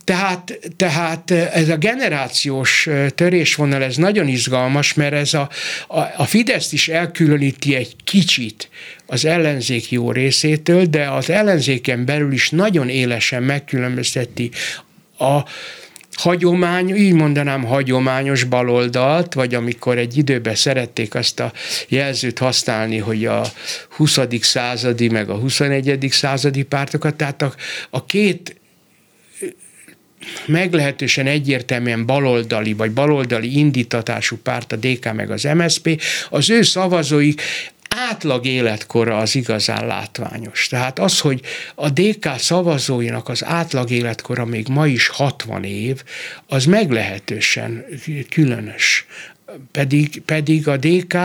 Tehát, tehát ez a generációs törésvonal, ez nagyon izgalmas, mert ez a, a, a Fideszt is elkülöníti egy kicsit az ellenzék jó részétől, de az ellenzéken belül is nagyon élesen megkülönbözteti a hagyomány, így mondanám hagyományos baloldalt, vagy amikor egy időben szerették azt a jelzőt használni, hogy a 20. századi, meg a 21. századi pártokat, tehát a, a két meglehetősen egyértelműen baloldali vagy baloldali indítatású párt, a DK meg az MSP, az ő szavazóik átlag életkora az igazán látványos. Tehát az, hogy a DK szavazóinak az átlag életkora még ma is 60 év, az meglehetősen különös pedig, pedig a DK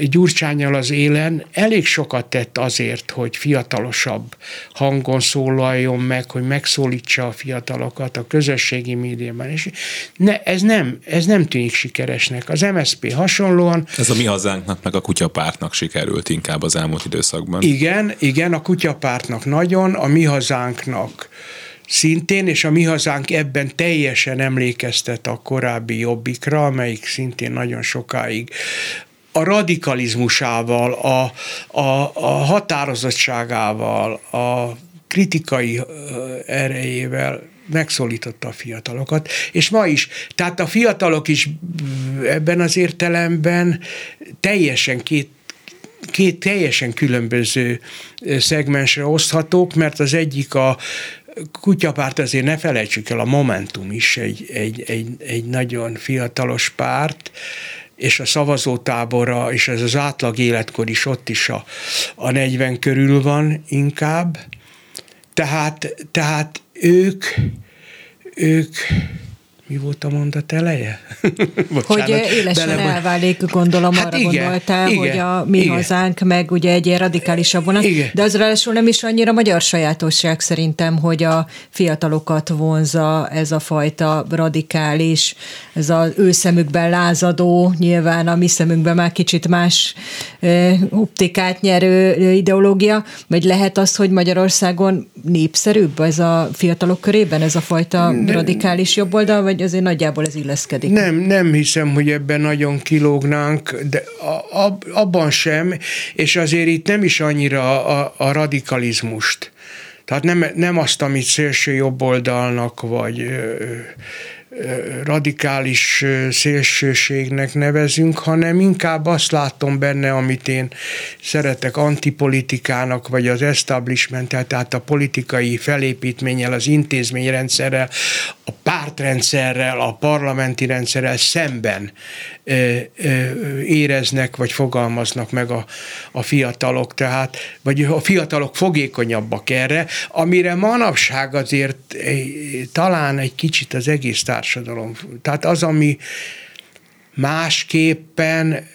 Gyurcsányal az élen elég sokat tett azért, hogy fiatalosabb hangon szólaljon meg, hogy megszólítsa a fiatalokat a közösségi médiában. És ne, ez, nem, ez nem tűnik sikeresnek. Az MSP hasonlóan... Ez a mi hazánknak, meg a kutyapártnak sikerült inkább az elmúlt időszakban. Igen, igen, a kutyapártnak nagyon, a mi hazánknak szintén, és a mi hazánk ebben teljesen emlékeztet a korábbi jobbikra, amelyik szintén nagyon sokáig a radikalizmusával, a, a, a határozottságával, a kritikai erejével megszólította a fiatalokat, és ma is. Tehát a fiatalok is ebben az értelemben teljesen két két teljesen különböző szegmensre oszthatók, mert az egyik a kutyapárt azért ne felejtsük el, a Momentum is egy, egy, egy, egy nagyon fiatalos párt, és a szavazótábora, és ez az átlag életkor is ott is a, a 40 körül van inkább. Tehát, tehát ők, ők mi volt a mondat eleje? <laughs> Bocsánat, hogy élesen bele, elválik, gondolom hát arra igen, gondoltál, igen, hogy a mi igen. hazánk meg ugye egy ilyen radikálisabb vonat, igen. de az ráadásul nem is annyira magyar sajátosság szerintem, hogy a fiatalokat vonza ez a fajta radikális, ez az ő szemükben lázadó, nyilván a mi szemünkben már kicsit más optikát nyerő ideológia, vagy lehet az, hogy Magyarországon népszerűbb ez a fiatalok körében, ez a fajta nem. radikális jobboldal, vagy azért nagyjából ez illeszkedik? Nem, nem hiszem, hogy ebben nagyon kilógnánk, de a, a, abban sem, és azért itt nem is annyira a, a radikalizmust. Tehát nem, nem azt, amit szélső jobboldalnak, vagy radikális szélsőségnek nevezünk, hanem inkább azt látom benne, amit én szeretek antipolitikának, vagy az establishment tehát a politikai felépítménnyel, az intézményrendszerrel, a pártrendszerrel, a parlamenti rendszerrel szemben éreznek, vagy fogalmaznak meg a, a fiatalok, tehát, vagy a fiatalok fogékonyabbak erre, amire manapság azért talán egy kicsit az egész társadalom. Tehát az, ami másképpen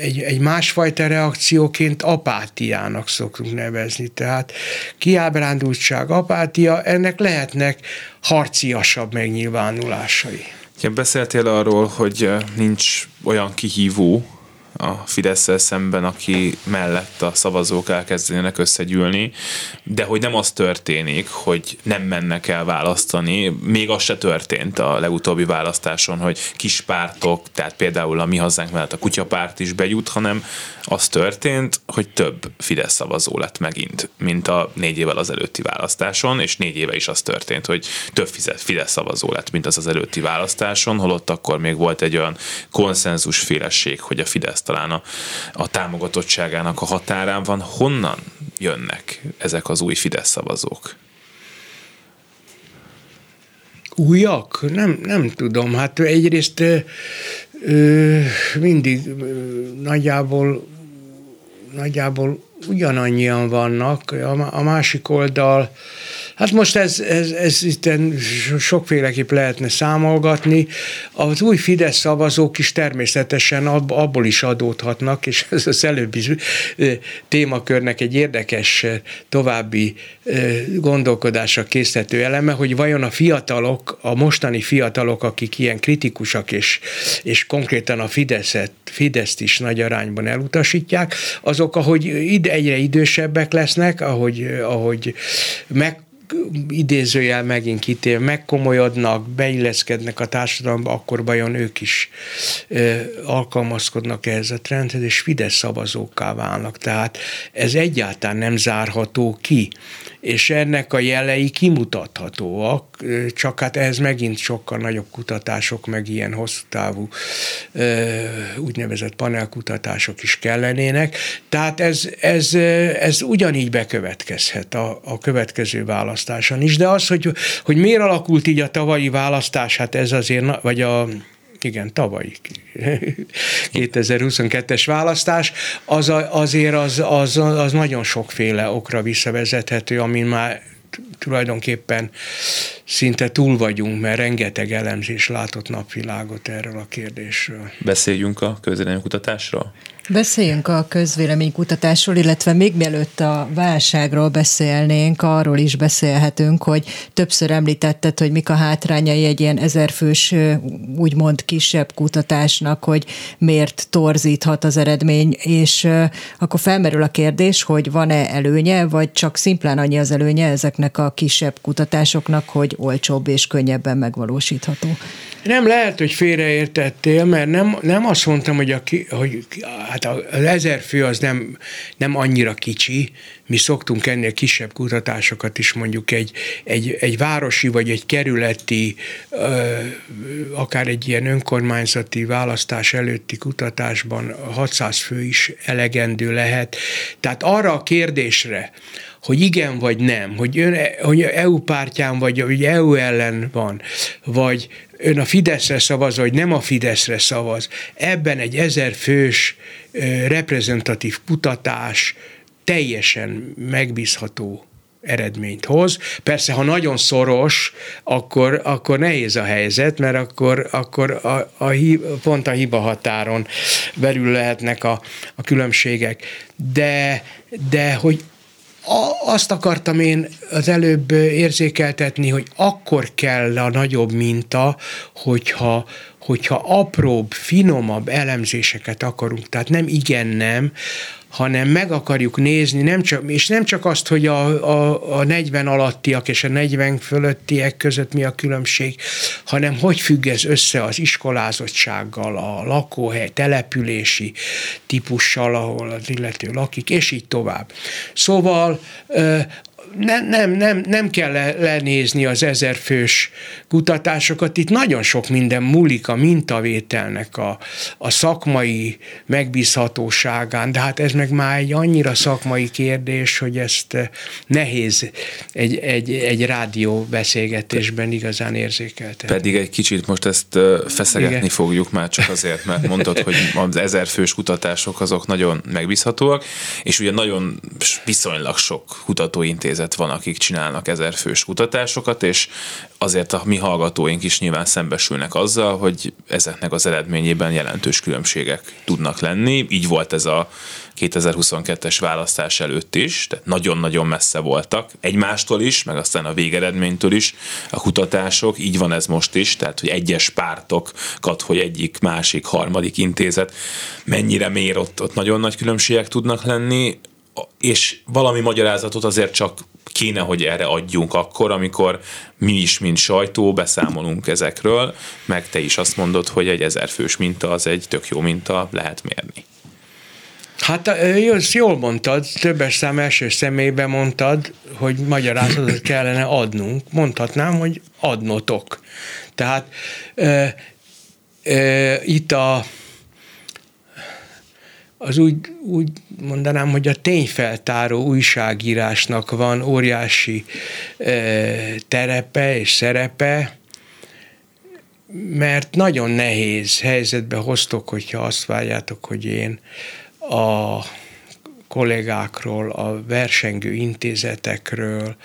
egy, egy másfajta reakcióként apátiának szoktunk nevezni. Tehát kiábrándultság, apátia, ennek lehetnek harciasabb megnyilvánulásai. Igen, beszéltél arról, hogy nincs olyan kihívó, a fidesz szemben, aki mellett a szavazók elkezdenének összegyűlni, de hogy nem az történik, hogy nem mennek el választani, még az se történt a legutóbbi választáson, hogy kis pártok, tehát például a mi hazánk mellett a kutyapárt is bejut, hanem az történt, hogy több Fidesz szavazó lett megint, mint a négy évvel az előtti választáson, és négy éve is az történt, hogy több Fidesz szavazó lett, mint az az előtti választáson, holott akkor még volt egy olyan konszenzusfélesség, hogy a Fidesz talán a, a támogatottságának a határán van. Honnan jönnek ezek az új Fidesz szavazók? Újak? Nem, nem tudom. Hát egyrészt ö, mindig ö, nagyjából, nagyjából ugyanannyian vannak. A, másik oldal, Hát most ez, ez, ez itt sokféleképp lehetne számolgatni. Az új Fidesz szavazók is természetesen abból is adódhatnak, és ez az előbbi témakörnek egy érdekes további gondolkodásra készítő eleme, hogy vajon a fiatalok, a mostani fiatalok, akik ilyen kritikusak és, és konkrétan a Fideszet, Fideszt is nagy arányban elutasítják, azok, ahogy ide egyre idősebbek lesznek, ahogy, ahogy meg idézőjel megint kitér, megkomolyodnak, beilleszkednek a társadalomba, akkor vajon ők is ö, alkalmazkodnak ehhez a trendhez, és Fidesz szavazóká válnak. Tehát ez egyáltalán nem zárható ki és ennek a jelei kimutathatóak, csak hát ehhez megint sokkal nagyobb kutatások, meg ilyen hosszú távú úgynevezett panelkutatások is kellenének. Tehát ez, ez, ez ugyanígy bekövetkezhet a, a következő választáson is, de az, hogy, hogy miért alakult így a tavalyi választás, hát ez azért, vagy a igen, tavalyi 2022-es <laughs> választás, az a, azért az, az, az nagyon sokféle okra visszavezethető, amin már tulajdonképpen szinte túl vagyunk, mert rengeteg elemzés látott napvilágot erről a kérdésről. Beszéljünk a kutatásról. Beszéljünk a közvéleménykutatásról, illetve még mielőtt a válságról beszélnénk, arról is beszélhetünk, hogy többször említetted, hogy mik a hátrányai egy ilyen ezerfős, úgymond kisebb kutatásnak, hogy miért torzíthat az eredmény, és akkor felmerül a kérdés, hogy van-e előnye, vagy csak szimplán annyi az előnye ezeknek a kisebb kutatásoknak, hogy olcsóbb és könnyebben megvalósítható. Nem lehet, hogy félreértettél, mert nem, nem azt mondtam, hogy, a, hogy hát az ezer fő az nem, nem annyira kicsi, mi szoktunk ennél kisebb kutatásokat is mondjuk egy, egy, egy városi vagy egy kerületi, akár egy ilyen önkormányzati választás előtti kutatásban 600 fő is elegendő lehet. Tehát arra a kérdésre, hogy igen vagy nem, hogy, ön, hogy EU pártján vagy, hogy EU ellen van, vagy ön a Fideszre szavaz, vagy nem a Fideszre szavaz. Ebben egy ezer fős reprezentatív kutatás teljesen megbízható eredményt hoz. Persze, ha nagyon szoros, akkor, akkor nehéz a helyzet, mert akkor, akkor a, a, pont a hiba határon belül lehetnek a, a különbségek. De, de hogy a, azt akartam én az előbb érzékeltetni, hogy akkor kell a nagyobb minta, hogyha, hogyha apróbb, finomabb elemzéseket akarunk, tehát nem igen-nem, hanem meg akarjuk nézni, nem csak, és nem csak azt, hogy a, a, a 40 alattiak és a 40 fölöttiek között mi a különbség, hanem hogy függ ez össze az iskolázottsággal, a lakóhely, települési típussal, ahol az illető lakik, és így tovább. Szóval nem, nem, nem, nem kell lenézni az ezerfős kutatásokat. Itt nagyon sok minden múlik a mintavételnek a, a szakmai megbízhatóságán, de hát ez meg már egy annyira szakmai kérdés, hogy ezt eh, nehéz egy, egy, egy rádió beszélgetésben igazán érzékeltetni. Pedig egy kicsit most ezt eh, feszegetni Igen. fogjuk már csak azért, mert mondtad, hogy az ezerfős kutatások azok nagyon megbízhatóak, és ugye nagyon viszonylag sok kutatóintézet szervezet van, akik csinálnak ezerfős kutatásokat, és azért a mi hallgatóink is nyilván szembesülnek azzal, hogy ezeknek az eredményében jelentős különbségek tudnak lenni. Így volt ez a 2022-es választás előtt is, tehát nagyon-nagyon messze voltak egymástól is, meg aztán a végeredménytől is a kutatások, így van ez most is, tehát hogy egyes pártokat, hogy egyik, másik, harmadik intézet mennyire mér, ott, ott nagyon nagy különbségek tudnak lenni, és valami magyarázatot azért csak kéne, hogy erre adjunk akkor, amikor mi is, mint sajtó, beszámolunk ezekről, meg te is azt mondod, hogy egy ezerfős minta az egy tök jó minta, lehet mérni. Hát ezt jól mondtad, többes szám első személyben mondtad, hogy magyarázatot kellene adnunk. Mondhatnám, hogy adnotok. Tehát e, e, itt a az úgy, úgy mondanám, hogy a tényfeltáró újságírásnak van óriási e, terepe és szerepe, mert nagyon nehéz helyzetbe hoztok, hogyha azt várjátok, hogy én a kollégákról, a versengő intézetekről,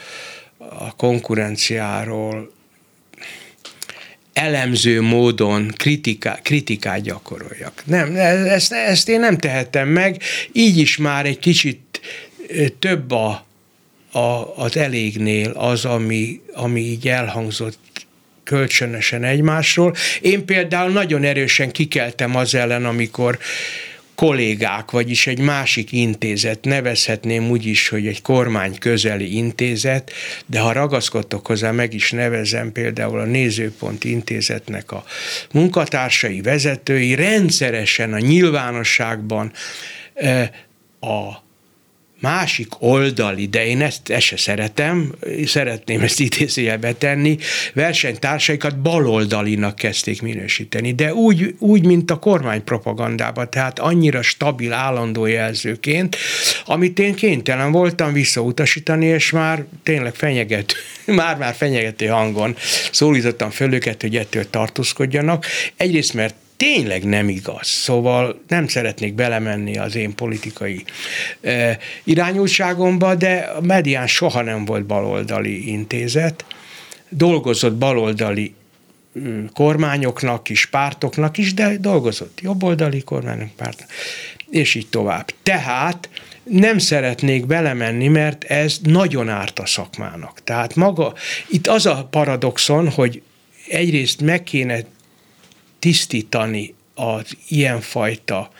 a konkurenciáról elemző módon kritika, kritikát gyakoroljak. Nem, ezt, ezt én nem tehetem meg, így is már egy kicsit több a, a, az elégnél az, ami, ami így elhangzott kölcsönösen egymásról. Én például nagyon erősen kikeltem az ellen, amikor kollégák, vagyis egy másik intézet, nevezhetném úgy is, hogy egy kormány közeli intézet, de ha ragaszkodtok hozzá, meg is nevezem például a Nézőpont intézetnek a munkatársai, vezetői rendszeresen a nyilvánosságban eh, a másik oldali, de én ezt, ezt se szeretem, szeretném ezt idézőjelbe tenni, versenytársaikat baloldalinak kezdték minősíteni, de úgy, úgy, mint a kormánypropagandában, tehát annyira stabil állandó jelzőként, amit én kénytelen voltam visszautasítani, és már tényleg fenyegető, <laughs> már-már fenyegető hangon szólítottam föl őket, hogy ettől tartózkodjanak. Egyrészt, mert tényleg nem igaz. Szóval nem szeretnék belemenni az én politikai e, irányultságomba, de a medián soha nem volt baloldali intézet. Dolgozott baloldali kormányoknak is, pártoknak is, de dolgozott jobboldali kormányok, pártnak, és így tovább. Tehát nem szeretnék belemenni, mert ez nagyon árt a szakmának. Tehát maga, itt az a paradoxon, hogy egyrészt meg kéne tisztítani az ilyenfajta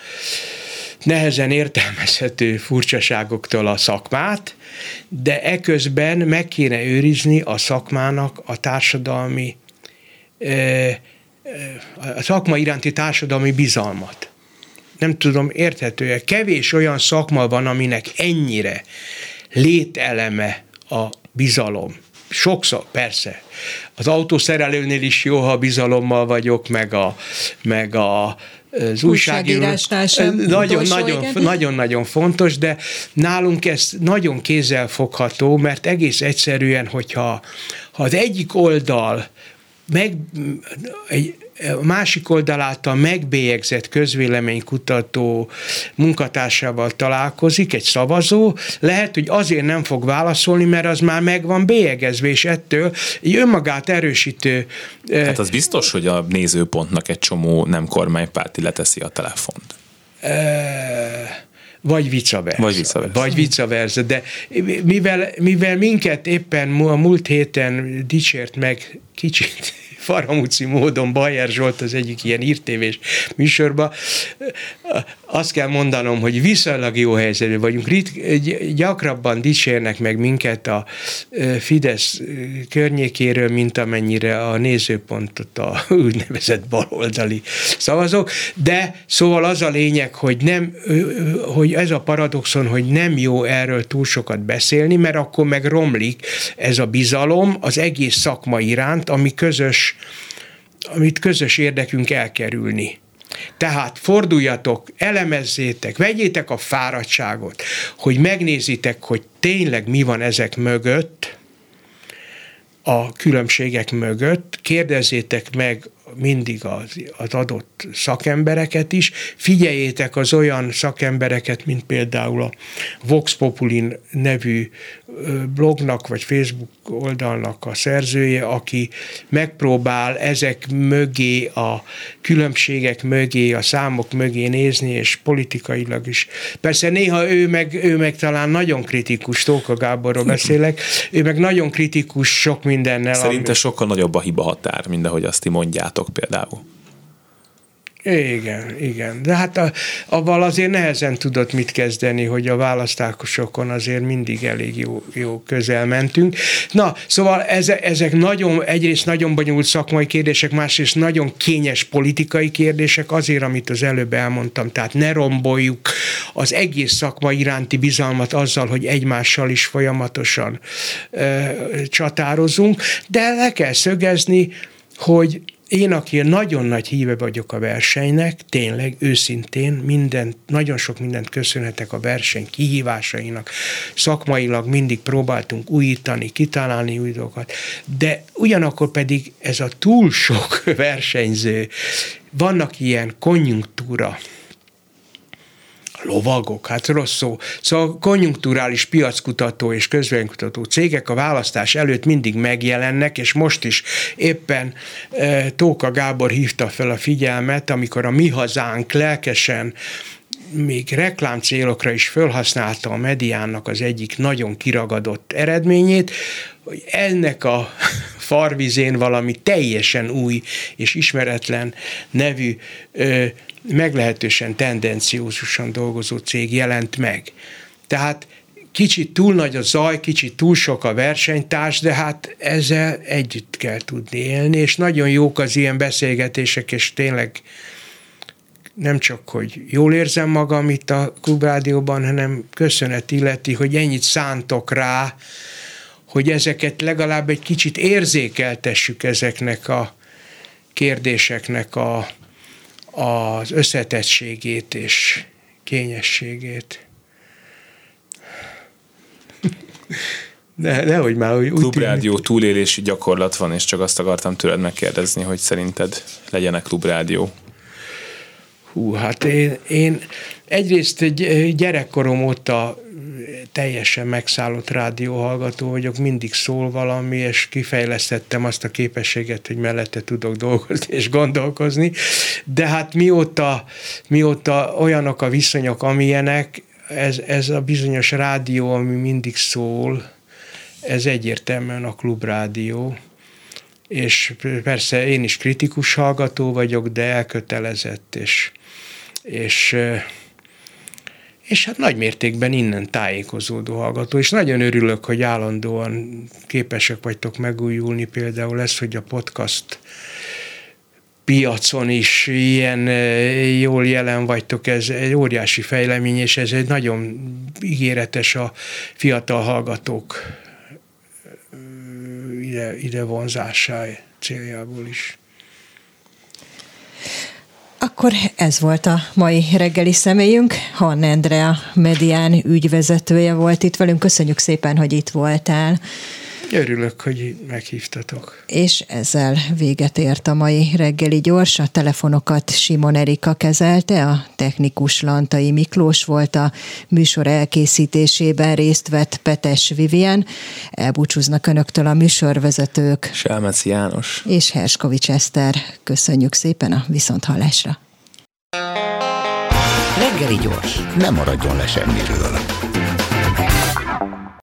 nehezen értelmezhető furcsaságoktól a szakmát, de eközben meg kéne őrizni a szakmának a társadalmi, a szakma iránti társadalmi bizalmat. Nem tudom, érthető Kevés olyan szakma van, aminek ennyire lételeme a bizalom. Sokszor, persze, az autószerelőnél is jó, ha bizalommal vagyok, meg a, meg a az újságírásnál sem. Nagyon, nagyon, nagyon, nagyon fontos, de nálunk ez nagyon kézzelfogható, mert egész egyszerűen, hogyha ha az egyik oldal meg egy, a másik oldal által megbélyegzett közvéleménykutató munkatársával találkozik, egy szavazó, lehet, hogy azért nem fog válaszolni, mert az már meg van bélyegezve, és ettől egy önmagát erősítő... Hát az biztos, hogy a nézőpontnak egy csomó nem kormánypárti leteszi a telefont. E- vagy vice versa. Vagy vice versa. Vagy vice versa. De mivel, mivel minket éppen a múlt héten dicsért meg kicsit faramúci módon Bajer Zsolt az egyik ilyen írtévés műsorban. Azt kell mondanom, hogy viszonylag jó helyzetben vagyunk. Rit, gyakrabban dicsérnek meg minket a Fidesz környékéről, mint amennyire a nézőpontot a <laughs> úgynevezett baloldali szavazók, de szóval az a lényeg, hogy, nem, hogy ez a paradoxon, hogy nem jó erről túl sokat beszélni, mert akkor meg romlik ez a bizalom az egész szakma iránt, ami közös amit közös érdekünk elkerülni. Tehát forduljatok, elemezzétek, vegyétek a fáradtságot, hogy megnézitek, hogy tényleg mi van ezek mögött, a különbségek mögött, kérdezzétek meg mindig az, az adott szakembereket is. Figyeljétek az olyan szakembereket, mint például a Vox Populin nevű blognak vagy Facebook oldalnak a szerzője, aki megpróbál ezek mögé, a különbségek mögé, a számok mögé nézni, és politikailag is. Persze néha ő meg, ő meg talán nagyon kritikus, Tóka Gáborról beszélek, ő meg nagyon kritikus sok mindennel. Szerinte ami... sokkal nagyobb a hiba határ, mint ahogy azt ti mondjátok például. Igen, igen. De hát a, avval azért nehezen tudott mit kezdeni, hogy a választásokon azért mindig elég jó, jó közel mentünk. Na, szóval eze, ezek nagyon, egyrészt nagyon bonyolult szakmai kérdések, másrészt nagyon kényes politikai kérdések, azért, amit az előbb elmondtam, tehát ne romboljuk az egész szakma iránti bizalmat azzal, hogy egymással is folyamatosan ö, csatározunk, de le kell szögezni, hogy én, aki nagyon nagy híve vagyok a versenynek, tényleg őszintén minden, nagyon sok mindent köszönhetek a verseny kihívásainak. Szakmailag mindig próbáltunk újítani, kitalálni új dolgokat, de ugyanakkor pedig ez a túl sok <laughs> versenyző, vannak ilyen konjunktúra lovagok, hát rossz szó. Szóval konjunkturális piackutató és közvénykutató cégek a választás előtt mindig megjelennek, és most is éppen e, Tóka Gábor hívta fel a figyelmet, amikor a mi hazánk lelkesen még reklám célokra is felhasználta a mediának az egyik nagyon kiragadott eredményét, hogy ennek a <laughs> farvizén valami teljesen új és ismeretlen nevű ö, meglehetősen tendenciózusan dolgozó cég jelent meg. Tehát kicsit túl nagy a zaj, kicsit túl sok a versenytárs, de hát ezzel együtt kell tudni élni, és nagyon jók az ilyen beszélgetések, és tényleg nem csak, hogy jól érzem magam itt a klubrádióban, hanem köszönet illeti, hogy ennyit szántok rá, hogy ezeket legalább egy kicsit érzékeltessük ezeknek a kérdéseknek a, az összetettségét és kényességét. De, nehogy már úgy Klubrádió tűnik. túlélési gyakorlat van, és csak azt akartam tőled megkérdezni, hogy szerinted legyenek klubrádió. Hú, hát én, én egyrészt egy gyerekkorom óta teljesen megszállott rádióhallgató vagyok, mindig szól valami, és kifejlesztettem azt a képességet, hogy mellette tudok dolgozni és gondolkozni, de hát mióta, mióta olyanok a viszonyok, amilyenek, ez, ez a bizonyos rádió, ami mindig szól, ez egyértelműen a klubrádió, és persze én is kritikus hallgató vagyok, de elkötelezett, és, és és hát nagy mértékben innen tájékozódó hallgató, és nagyon örülök, hogy állandóan képesek vagytok megújulni, például ez, hogy a podcast piacon is ilyen eh, jól jelen vagytok, ez egy óriási fejlemény, és ez egy nagyon ígéretes a fiatal hallgatók eh, ide, ide vonzásája céljából is. Akkor ez volt a mai reggeli személyünk. Han Andrea Medián ügyvezetője volt itt velünk. Köszönjük szépen, hogy itt voltál. Örülök, hogy meghívtatok. És ezzel véget ért a mai reggeli gyors. A telefonokat Simon Erika kezelte, a technikus Lantai Miklós volt, a műsor elkészítésében részt vett Petes Vivien. Elbúcsúznak önöktől a műsorvezetők. Selmec János. És Herskovics Eszter. Köszönjük szépen a viszonthallásra. Reggeli gyors, nem maradjon le semmiről.